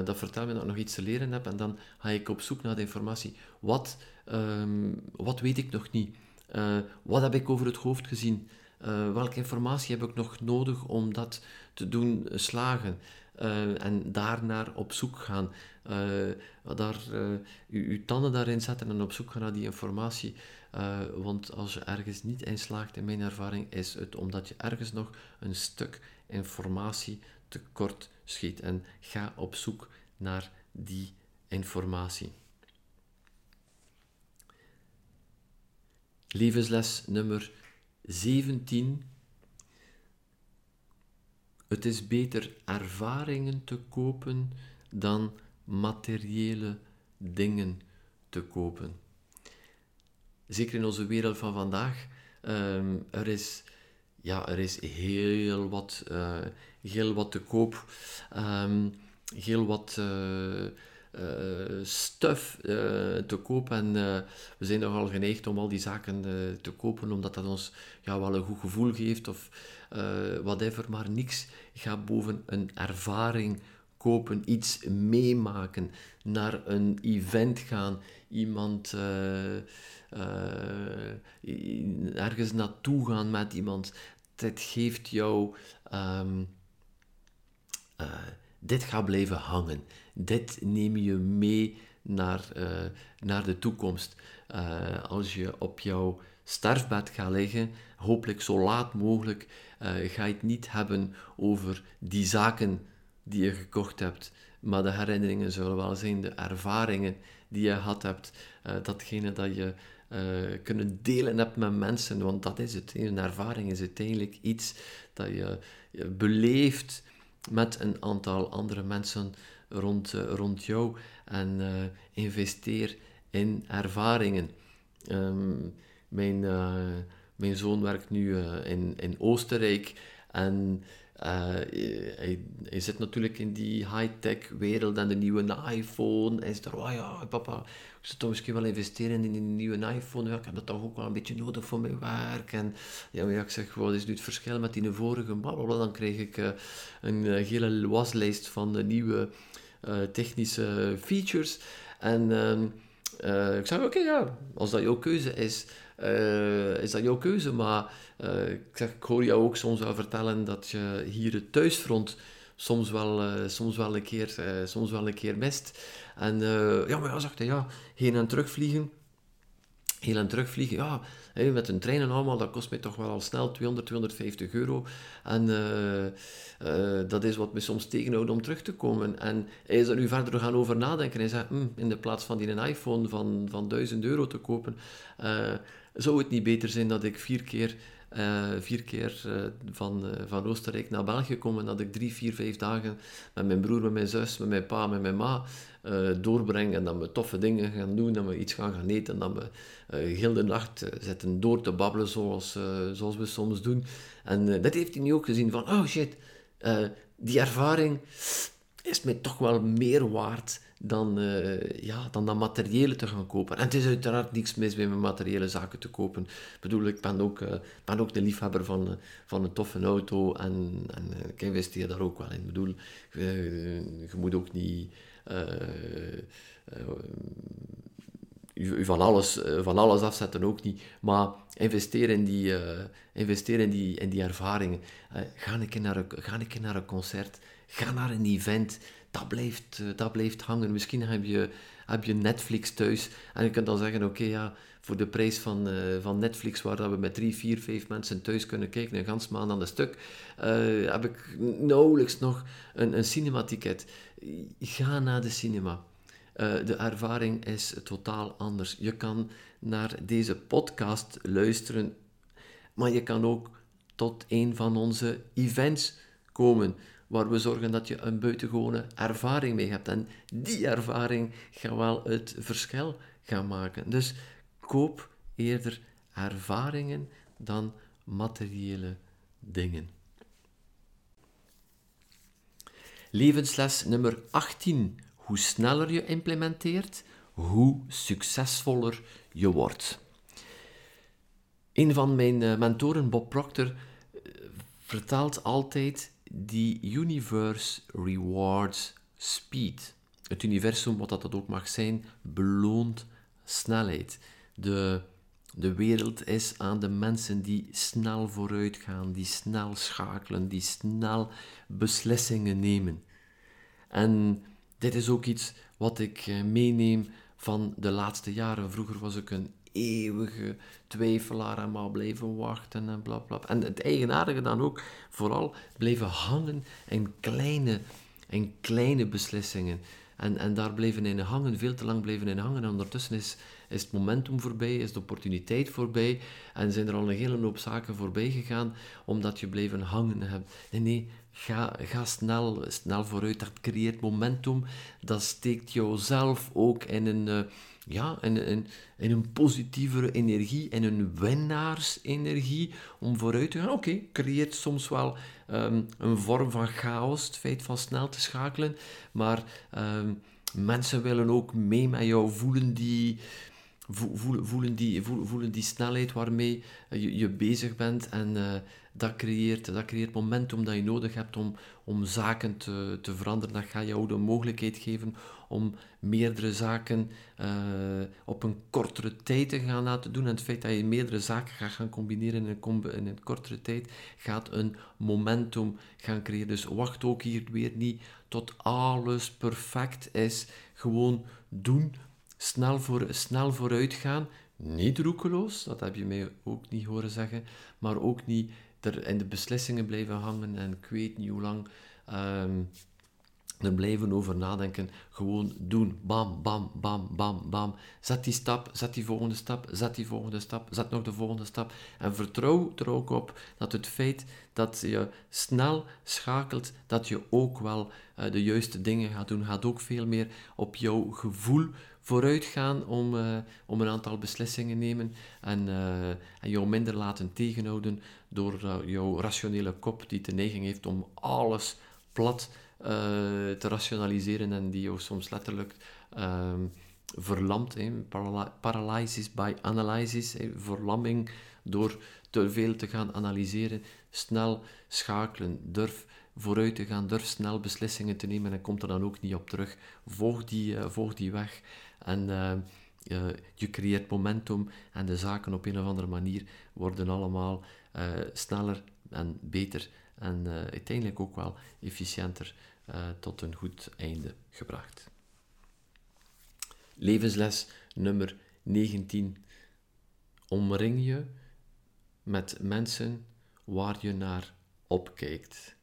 dat vertelt mij dat ik nog iets te leren heb en dan ga ik op zoek naar de informatie. Wat, um, wat weet ik nog niet? Uh, wat heb ik over het hoofd gezien? Uh, welke informatie heb ik nog nodig om dat te doen slagen? uh, en daarnaar op zoek gaan. Daar, uh, uw tanden daarin zetten en op zoek gaan naar die informatie. want als je ergens niet in slaagt, in mijn ervaring, is het omdat je ergens nog een stuk informatie tekort schiet. En ga op zoek naar die informatie. Levensles nummer 17 het is beter ervaringen te kopen dan materiële dingen te kopen. Zeker in onze wereld van vandaag, um, er, is, ja, er is heel wat, uh, heel wat te koop, um, heel wat uh, stuff te koop. En we zijn nogal geneigd om al die zaken te kopen, omdat dat ons ja, wel een goed gevoel geeft of whatever, maar niks Ga boven een ervaring kopen, iets meemaken, naar een event gaan, iemand ergens naartoe gaan met iemand. Dat geeft jou. Uh, dit gaat blijven hangen. Dit neem je mee naar, naar de toekomst. als je op jouw sterfbed gaat liggen, hopelijk zo laat mogelijk, uh, ga je het niet hebben over die zaken die je gekocht hebt, maar de herinneringen zullen wel zijn, de ervaringen die je gehad hebt, datgene dat je kunnen delen hebt met mensen, want dat is het. Een ervaring is uiteindelijk iets dat je, je beleeft met een aantal andere mensen rond, rond jou en investeer in ervaringen. Um, mijn mijn zoon werkt nu uh, in, in Oostenrijk en uh, hij, zit natuurlijk in die high-tech wereld en de nieuwe iPhone. Hij er, oh ja, papa, ik zou toch misschien wel investeren in een nieuwe iPhone. Ja, ik heb dat toch ook wel een beetje nodig voor mijn werk. En ja, ik zeg, wat is nu het verschil met die vorige? Blablabla. Dan krijg ik uh, een hele waslijst van de nieuwe technische features. En ehm, ik zeg, oké, ja, als dat jouw keuze is, uh, is dat jouw keuze. Maar ik, zeg, hoor jou ook soms wel vertellen dat je hier het thuisfront soms wel, soms wel, een, keer, soms wel een keer mist. En ja, maar ja, zegt ja, heen en terugvliegen. Heen en terugvliegen, ja, met een trein en allemaal, dat kost mij toch wel al snel 200, 250 euro. En dat is wat me soms tegenhoudt om terug te komen. En hij is er nu verder gaan over nadenken. Hij zegt, hm, in de plaats van die een iPhone van, van 1000 euro te kopen, zou het niet beter zijn dat ik vier keer, uh, vier keer uh, van, uh, van Oostenrijk naar België kom en dat ik drie, vier, vijf dagen met mijn broer, met mijn zus, met mijn pa, met mijn ma doorbreng en dat we toffe dingen gaan doen, dat we iets gaan gaan eten en dat we heel de nacht zitten door te babbelen zoals, zoals we soms doen. En dat heeft hij nu ook gezien van, oh shit, die ervaring is mij toch wel meer waard dan, uh, ja, dan dat materiële te gaan kopen. En het is uiteraard niks mis met materiële zaken te kopen. Ik bedoel, ik ben ook, uh, ben ook de liefhebber van, uh, van een toffe auto en, en ik investeer daar ook wel in. Ik bedoel, je moet ook niet van alles, van alles afzetten ook niet. Maar investeer in die, investeer in die, in die ervaringen. ga, een naar een, ga een keer naar een concert. Ga naar een event dat blijft, eh, dat blijft hangen. Misschien heb je, heb je Netflix thuis en je kunt dan zeggen, oké, ja, voor de prijs van, uh, van Netflix, waar dat we met drie, vier, vijf mensen thuis kunnen kijken, een gans maand aan de stuk, uh, heb ik nauwelijks nog een, een cinematicket. Ga naar de cinema. De ervaring is totaal anders. Je kan naar deze podcast luisteren, maar je kan ook tot een van onze events komen waar we zorgen dat je een buitengewone ervaring mee hebt. En die ervaring gaat wel het verschil gaan maken. Dus koop eerder ervaringen dan materiële dingen. Levensles nummer 18. Hoe sneller je implementeert, hoe succesvoller je wordt. Een van mijn eh, mentoren, Bob Proctor, eh, vertelt altijd die universe rewards speed. Het universum, wat dat ook mag zijn, beloont snelheid. De, de wereld is aan de mensen die snel vooruit gaan, die snel schakelen, die snel beslissingen nemen. En dit is ook iets wat ik eh, meeneem van de laatste jaren. Vroeger was ik een eeuwige twijfelaar en maar blijven wachten en bla bla. En het eigenaardige dan ook, vooral blijven hangen in kleine, in kleine beslissingen. En, en daar blijven in hangen, veel te lang blijven in hangen. En ondertussen is, is het momentum voorbij, is de opportuniteit voorbij. En zijn er al een hele hoop zaken voorbij gegaan, omdat je blijven hangen hebt. Nee, nee, ga, ga snel, snel vooruit. Dat creëert momentum. Dat steekt jouzelf ook in een... Uh, ja, in, een positievere energie, in een winnaarsenergie om vooruit te gaan. Oké, creëert soms wel um, een vorm van chaos, het feit van snel te schakelen, maar um, mensen willen ook mee met jou voelen die, voelen, voelen, die, voelen die snelheid waarmee je, je bezig bent en uh, dat, creëert, dat creëert momentum dat je nodig hebt om, om zaken te, te veranderen. Dat gaat jou de mogelijkheid geven om meerdere zaken uh, op een kortere tijd te gaan laten doen. En het feit dat je meerdere zaken gaat gaan combineren in een, in een kortere tijd, gaat een momentum gaan creëren. Dus wacht ook hier weer niet tot alles perfect is. Gewoon doen, snel, voor, snel vooruit gaan. Niet roekeloos, dat heb je mij ook niet horen zeggen, maar ook niet er in de beslissingen blijven hangen en ik weet niet hoe lang. Um, er blijven over nadenken, gewoon doen. Bam, bam, bam, bam, bam. Zet die stap, zet die volgende stap, zet die volgende stap, zet nog de volgende stap. En vertrouw er ook op dat het feit dat je snel schakelt, dat je ook wel uh, de juiste dingen gaat doen, gaat ook veel meer op jouw gevoel vooruit gaan om, uh, om een aantal beslissingen nemen en, uh, en jou minder laten tegenhouden door jouw rationele kop die de neiging heeft om alles plat uh, te rationaliseren en die jou soms letterlijk um, verlamt. paralysis by analysis, verlamming door te veel te gaan analyseren. Snel schakelen, durf vooruit te gaan, durf snel beslissingen te nemen en komt er dan ook niet op terug. Volg die, uh, die weg en uh, je creëert momentum en de zaken op een of andere manier worden allemaal sneller en beter en uiteindelijk ook wel efficiënter uh, tot een goed einde gebracht. Levensles nummer 19. Omring je met mensen waar je naar opkijkt.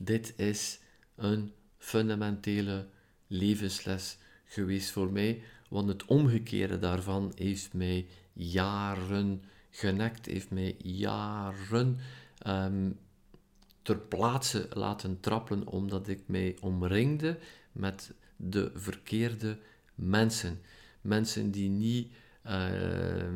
Dit is een fundamentele levensles geweest voor mij, want het omgekeerde daarvan heeft mij jaren genekt, heeft mij jaren um, ter plaatse laten trappelen omdat ik mij omringde met de verkeerde mensen. Mensen die niet, uh,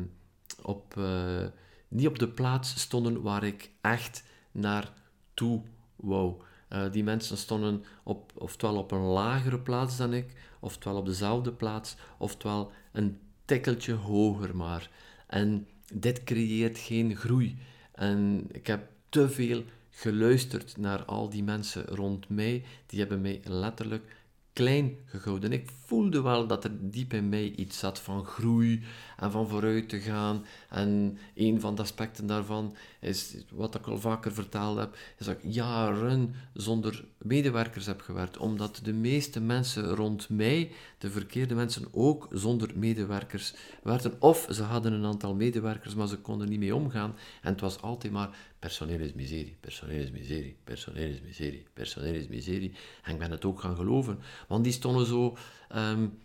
op, uh, niet op de plaats stonden waar ik echt naartoe wou. Uh, die mensen stonden op, oftewel op een lagere plaats dan ik, oftewel op dezelfde plaats, oftewel een tikkeltje hoger maar. En dit creëert geen groei. En ik heb te veel geluisterd naar al die mensen rond mij. Die hebben mij letterlijk klein gehouden. Ik voelde wel dat er diep in mij iets zat van groei en van vooruit te gaan. En een van de aspecten daarvan is, wat ik al vaker verteld heb, is dat ik jaren zonder medewerkers heb gewerkt. Omdat de meeste mensen rond mij, de verkeerde mensen, ook zonder medewerkers werkten. Of ze hadden een aantal medewerkers, maar ze konden niet mee omgaan. En het was altijd maar personeel is miserie, personeel is miserie, personeel is miserie, personeel is miserie. En ik ben het ook gaan geloven. Want die stonden zo um,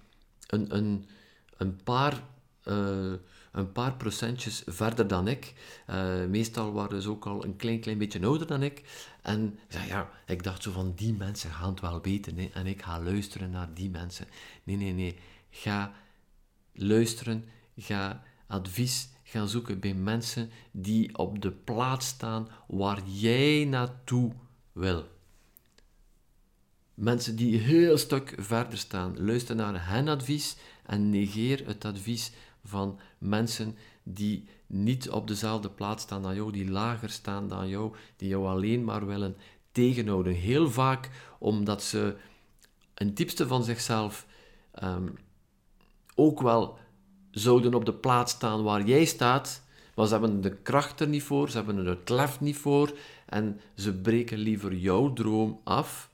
een, een, een paar... Uh, een paar procentjes verder dan ik. Uh, meestal waren ze ook al een klein, klein beetje ouder dan ik. En zei, ja, ik dacht zo van, die mensen gaan het wel weten. Hè? En ik ga luisteren naar die mensen. Nee, nee, nee. Ga luisteren. Ga advies gaan zoeken bij mensen die op de plaats staan waar jij naartoe wil. Mensen die een heel stuk verder staan. Luister naar hen advies en negeer het advies van mensen die niet op dezelfde plaats staan dan jou, die lager staan dan jou, die jou alleen maar willen tegenhouden. Heel vaak omdat ze een diepste van zichzelf um, ook wel zouden op de plaats staan waar jij staat, maar ze hebben de kracht er niet voor, ze hebben het lef niet voor en ze breken liever jouw droom af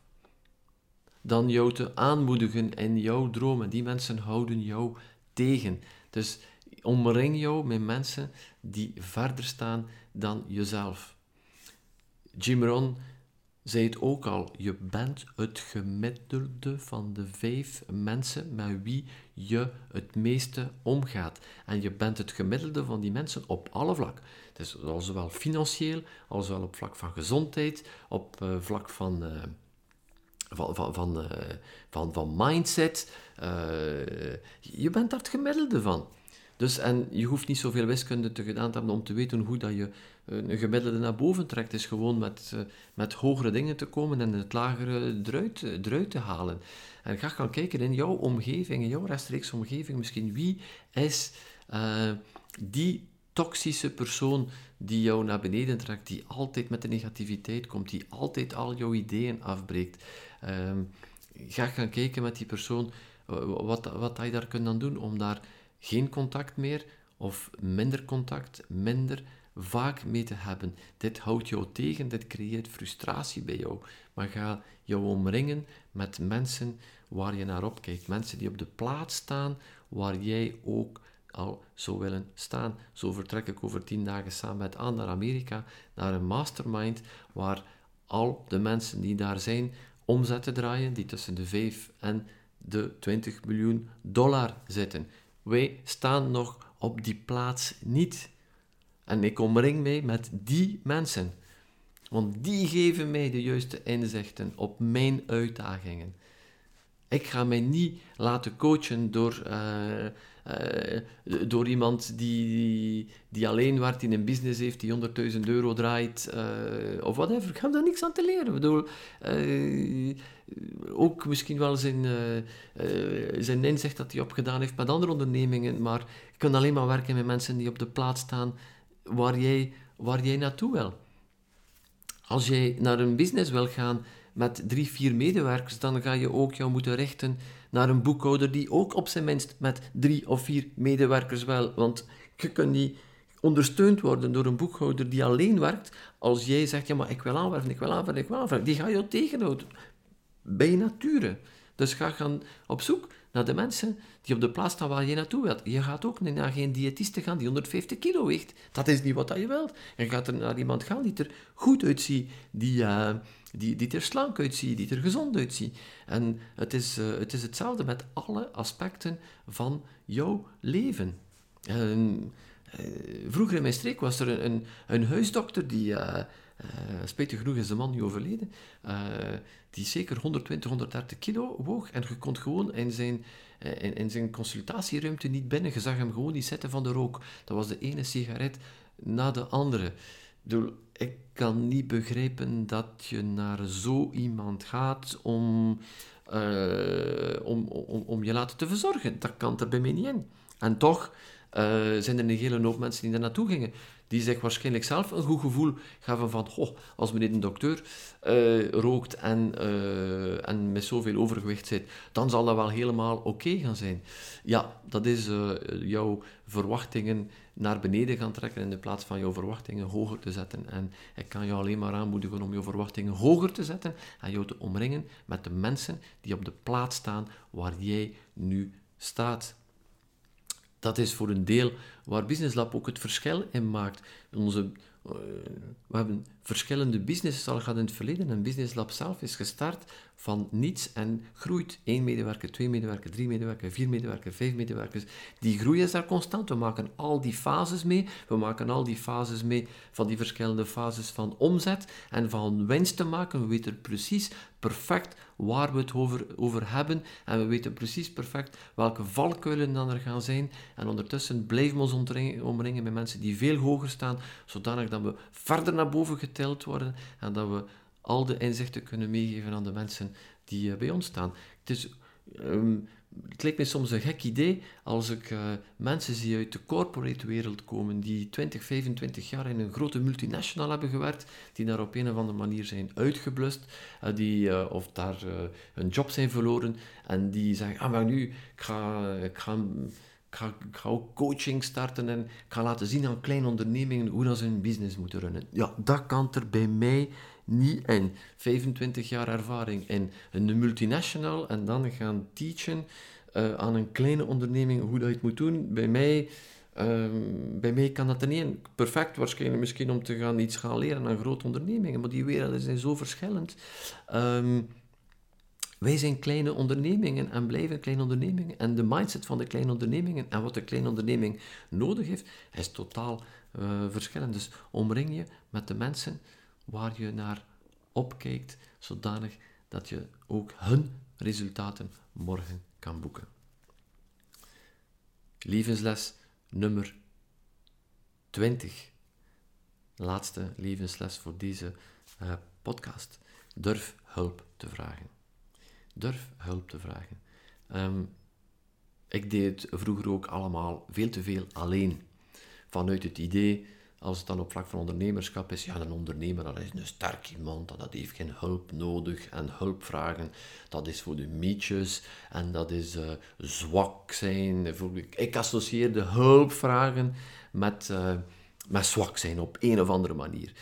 dan jou te aanmoedigen in jouw dromen. Die mensen houden jou tegen. Dus omring jou met mensen die verder staan dan jezelf. Jim Rohn zei het ook al, je bent het gemiddelde van de vijf mensen met wie je het meeste omgaat. En je bent het gemiddelde van die mensen op alle vlakken. Dus zowel financieel, als wel op vlak van gezondheid, op uh, vlak van, uh, van, van, van, uh, van, van, mindset. je bent daar het gemiddelde van. Dus, en je hoeft niet zoveel wiskunde te gedaan te hebben om te weten hoe dat je een gemiddelde naar boven trekt. Is gewoon met, uh, met hogere dingen te komen en het lagere eruit, eruit te halen. En ga gaan kijken in jouw omgeving, in jouw rechtstreeks omgeving misschien. Wie is die toxische persoon die jou naar beneden trekt, die altijd met de negativiteit komt, die altijd al jouw ideeën afbreekt. Um, ga gaan kijken met die persoon wat, wat je daar kunt doen om daar geen contact meer of minder contact, minder vaak mee te hebben. Dit houdt jou tegen, dit creëert frustratie bij jou. Maar ga jou omringen met mensen waar je naar opkijkt. Mensen die op de plaats staan waar jij ook al zou willen staan. Zo vertrek ik over tien dagen samen met Anne naar Amerika, naar een mastermind, waar al de mensen die daar zijn omzetten draaien, die tussen de 5 en de 20 miljoen dollar zitten. Wij staan nog op die plaats niet. En ik omring mij met die mensen. Want die geven mij de juiste inzichten op mijn uitdagingen. Ik ga mij niet laten coachen door, uh, door iemand die, die alleen werkt, in een business heeft, die 100.000 euro draait, uh, of whatever. Ik heb daar niks aan te leren. Ik bedoel, ook misschien wel zijn, zijn inzicht dat hij opgedaan heeft met andere ondernemingen, maar je kunt alleen maar werken met mensen die op de plaats staan waar jij, waar jij naartoe wil. Als jij naar een business wil gaan met drie, vier medewerkers, dan ga je ook jou moeten richten naar een boekhouder die ook op zijn minst met drie of vier medewerkers wil. Want je kunt niet ondersteund worden door een boekhouder die alleen werkt, als jij zegt, ja maar ik wil aanwerven, ik wil aanwerven, ik wil aanwerven. Die ga je tegenhouden. Bij nature. Dus ga gaan op zoek naar de mensen die op de plaats staan waar je naartoe wilt. Je gaat ook naar geen diëtiste gaan die 150 kilo weegt. Dat is niet wat je wilt. Je gaat er naar iemand gaan die er goed uitziet, die, uh, die, die er slank uitziet, die er gezond uitziet. En het is, uh, het is hetzelfde met alle aspecten van jouw leven. En, uh, vroeger in mijn streek was er een, een, huisdokter die uh, spijtig genoeg is de man nu overleden, die zeker 120, 130 kilo woog. En je kon gewoon in zijn, uh, in, zijn consultatieruimte niet binnen. Je zag hem gewoon niet zitten van de rook. Dat was de ene sigaret na de andere. Ik, kan niet begrijpen dat je naar zo iemand gaat om, om, om, om je laten te verzorgen. Dat kan er bij mij niet in. En toch zijn er een hele hoop mensen die daar naartoe gingen die zich waarschijnlijk zelf een goed gevoel gaven van, oh, als meneer de dokter uh, rookt en, uh, en met zoveel overgewicht zit, dan zal dat wel helemaal oké gaan zijn. Ja, dat is uh, jouw verwachtingen naar beneden gaan trekken in de plaats van jouw verwachtingen hoger te zetten. En ik kan jou alleen maar aanmoedigen om jouw verwachtingen hoger te zetten en jou te omringen met de mensen die op de plaats staan waar jij nu staat dat is voor een deel waar Business Lab ook het verschil in maakt. Onze, uh, we hebben verschillende businesses al gehad in het verleden. En Business Lab zelf is gestart van niets en groeit. Eén medewerker, twee medewerkers, drie medewerkers, vier medewerkers, vijf medewerkers. Die groei is daar constant. We maken al die fases mee. We maken al die fases mee van die verschillende fases van omzet en van winst te maken. We weten precies perfect waar we het over, over hebben. En we weten precies perfect welke valkuilen dan er gaan zijn. En ondertussen blijven we ons omringen met mensen die veel hoger staan, zodanig dat we verder naar boven getild worden en dat we al de inzichten kunnen meegeven aan de mensen die uh, bij ons staan. Het, is, um, lijkt mij soms een gek idee als ik uh, mensen zie uit de corporate wereld komen, die 20, 25 jaar in een grote multinational hebben gewerkt, die daar op een of andere manier zijn uitgeblust, uh, die, of daar hun job zijn verloren, en die zeggen, ah maar nu, ik ga, ik ga, ik ga ook coaching starten en ik ga laten zien aan kleine ondernemingen hoe dat ze hun business moeten runnen. Ja, dat kan er bij mij niet in. 25 jaar ervaring in een multinational en dan gaan teachen uh, aan een kleine onderneming hoe dat je het moet doen. Bij mij, um, bij mij kan dat er niet Perfect waarschijnlijk misschien om te gaan iets gaan leren aan grote ondernemingen, maar die werelden zijn zo verschillend. Um, wij zijn kleine ondernemingen en blijven kleine ondernemingen. En de mindset van de kleine ondernemingen en wat de kleine onderneming nodig heeft, is totaal uh, verschillend. Dus omring je met de mensen waar je naar opkijkt, zodanig dat je ook hun resultaten morgen kan boeken. Levensles nummer 20. Laatste levensles voor deze uh, podcast. Durf hulp te vragen. Durf hulp te vragen. Um, ik deed het vroeger ook allemaal veel te veel alleen. Vanuit het idee, als het dan op vlak van ondernemerschap is, ja, een ondernemer dat is een sterk iemand, dat heeft geen hulp nodig en hulp vragen, dat is voor de mietjes en dat is uh, zwak zijn. Ik associeerde hulp vragen met, uh, met zwak zijn op een of andere manier.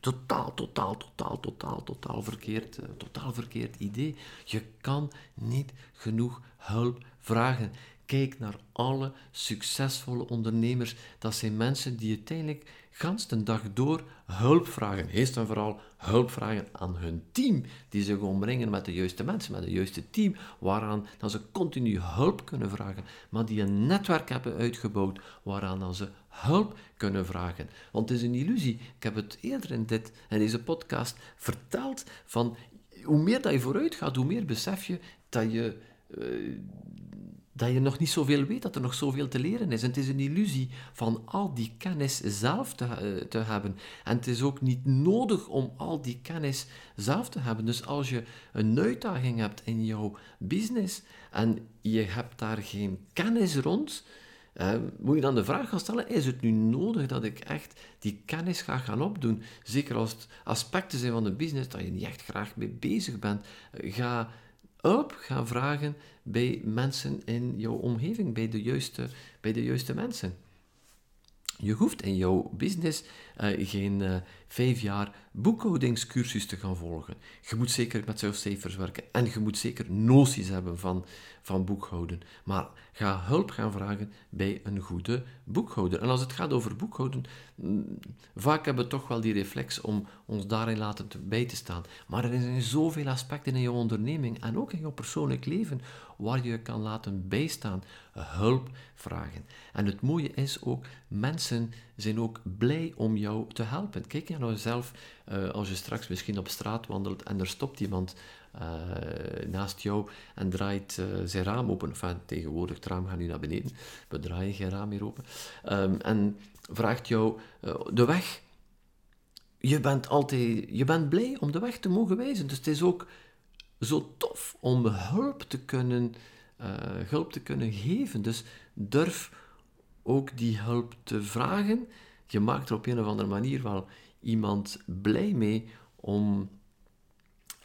Totaal, totaal, totaal, totaal, totaal verkeerd, uh, totaal verkeerd idee. Je kan niet genoeg hulp vragen. Kijk naar alle succesvolle ondernemers. Dat zijn mensen die uiteindelijk gans de dag door hulp vragen. Eerst en vooral hulp vragen aan hun team, die zich omringen met de juiste mensen, met het juiste team, waaraan dan ze continu hulp kunnen vragen, maar die een netwerk hebben uitgebouwd waaraan dan ze hulp kunnen vragen. Want het is een illusie. Ik heb het eerder in, dit, in deze podcast verteld van hoe meer dat je vooruit gaat, hoe meer besef je dat je... Uh, dat je nog niet zoveel weet, dat er nog zoveel te leren is. Het is een illusie van al die kennis zelf te, uh, te hebben. En het is ook niet nodig om al die kennis zelf te hebben. Dus als je een uitdaging hebt in jouw business en je hebt daar geen kennis rond, uh, moet je dan de vraag gaan stellen, is het nu nodig dat ik echt die kennis ga gaan opdoen? Zeker als het aspecten zijn van de business dat je niet echt graag mee bezig bent. ga hulp gaan vragen bij mensen in jouw omgeving, bij de juiste, bij de juiste mensen. Je hoeft in jouw business uh, geen uh, vijf jaar boekhoudingscursus te gaan volgen. Je moet zeker met cijfers werken en je moet zeker noties hebben van, van boekhouden. Maar ga hulp gaan vragen bij een goede boekhouder. En als het gaat over boekhouden, mm, vaak hebben we toch wel die reflex om ons daarin laten te, bij te staan. Maar er zijn zoveel aspecten in je onderneming en ook in je persoonlijk leven waar je kan laten bijstaan, hulp vragen. En het mooie is ook, mensen zijn ook blij om jou te helpen. Kijk je nou zelf, uh, als je straks misschien op straat wandelt en er stopt iemand uh, naast jou en draait uh, zijn raam open. Enfin, tegenwoordig, het raam gaat nu naar beneden. We draaien geen raam meer open. Um, en vraagt jou de weg. Je bent altijd je bent blij om de weg te mogen wijzen. Dus het is ook zo tof om hulp te kunnen, hulp te kunnen geven. Dus durf ook die hulp te vragen. Je maakt er op een of andere manier wel iemand blij mee om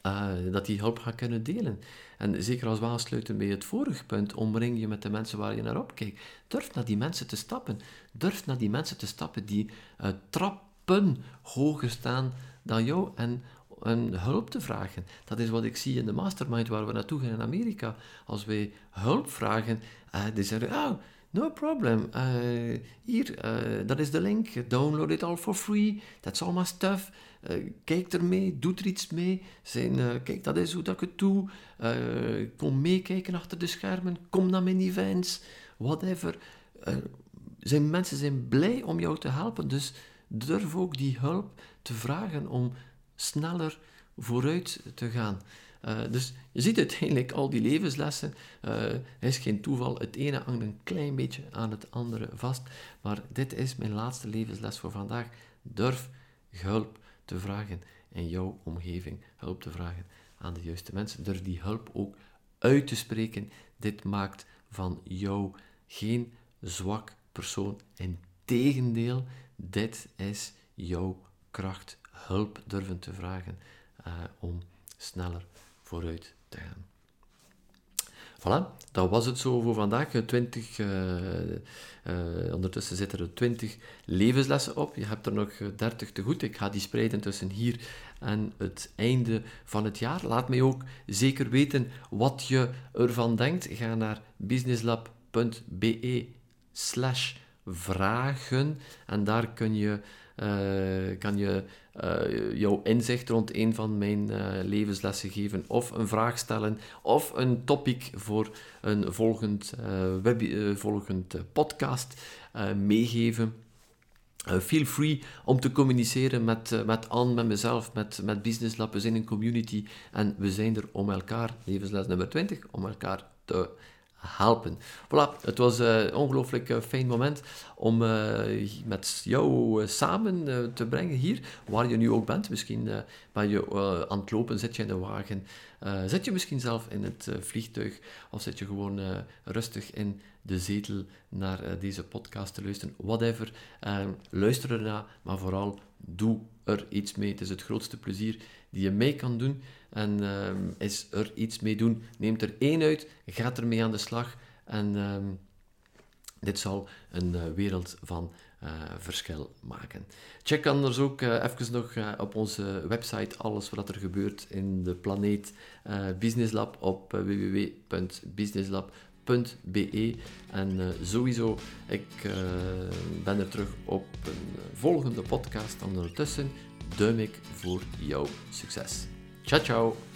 uh, dat die hulp gaat kunnen delen. En zeker als we aansluiten bij het vorige punt, omring je met de mensen waar je naar opkijkt. Durf naar die mensen te stappen. Durf naar die mensen te stappen die uh, trappen hoger staan dan jou en hulp te vragen. Dat is wat ik zie in de mastermind waar we naartoe gaan in Amerika. Als wij hulp vragen, uh, die zeggen, oh, No problem. Uh, hier, uh, dat is de link. Download it all for free. That's all my stuff. Uh, kijk ermee, doe er iets mee. Zijn, kijk, dat is hoe dat ik het doe. kom meekijken achter de schermen. Kom naar mijn events. Whatever. zijn, mensen zijn blij om jou te helpen. Dus durf ook die hulp te vragen om sneller vooruit te gaan. Uh, dus je ziet uiteindelijk al die levenslessen. Uh, is geen toeval. Het ene hangt een klein beetje aan het andere vast. Maar dit is mijn laatste levensles voor vandaag. Durf hulp te vragen in jouw omgeving. Hulp te vragen aan de juiste mensen. Durf die hulp ook uit te spreken. Dit maakt van jou geen zwak persoon. Integendeel, dit is jouw kracht. Hulp durven te vragen uh, om sneller vooruit te gaan. Voilà, dat was het zo voor vandaag. 20, uh, uh, ondertussen zitten er 20 levenslessen op. Je hebt er nog 30 te goed. Ik ga die spreiden tussen hier en het einde van het jaar. Laat mij ook zeker weten wat je ervan denkt. Ga naar businesslab.be slash vragen en daar kun je, uh, kan je uh, jouw inzicht rond een van mijn uh, levenslessen geven, of een vraag stellen, of een topic voor een volgend, web, volgend podcast meegeven. feel free om te communiceren met, met Anne, met mezelf, met, met Business Lab. We een community en we zijn er om elkaar, levensles nummer 20, om elkaar te helpen. Voilà, het was een ongelooflijk uh, fijn moment om uh, met jou samen te brengen hier, waar je nu ook bent. Misschien ben je aan het lopen, zit je in de wagen, zit je misschien zelf in het vliegtuig, of zit je gewoon rustig in de zetel naar deze podcast te luisteren. Whatever, luister ernaar, maar vooral doe er iets mee. Het is het grootste plezier die je mee kan doen. En ehm, is er iets mee doen. Neemt er één uit, gaat ermee aan de slag. En ehm, dit zal een uh, wereld van uh, verschil maken. Check anders ook uh, even nog op onze website alles wat er gebeurt in de planeet Business Lab op www.businesslab.be. En sowieso, ik ben er terug op een volgende podcast. En ondertussen duim ik voor jouw succes. Chao, chao.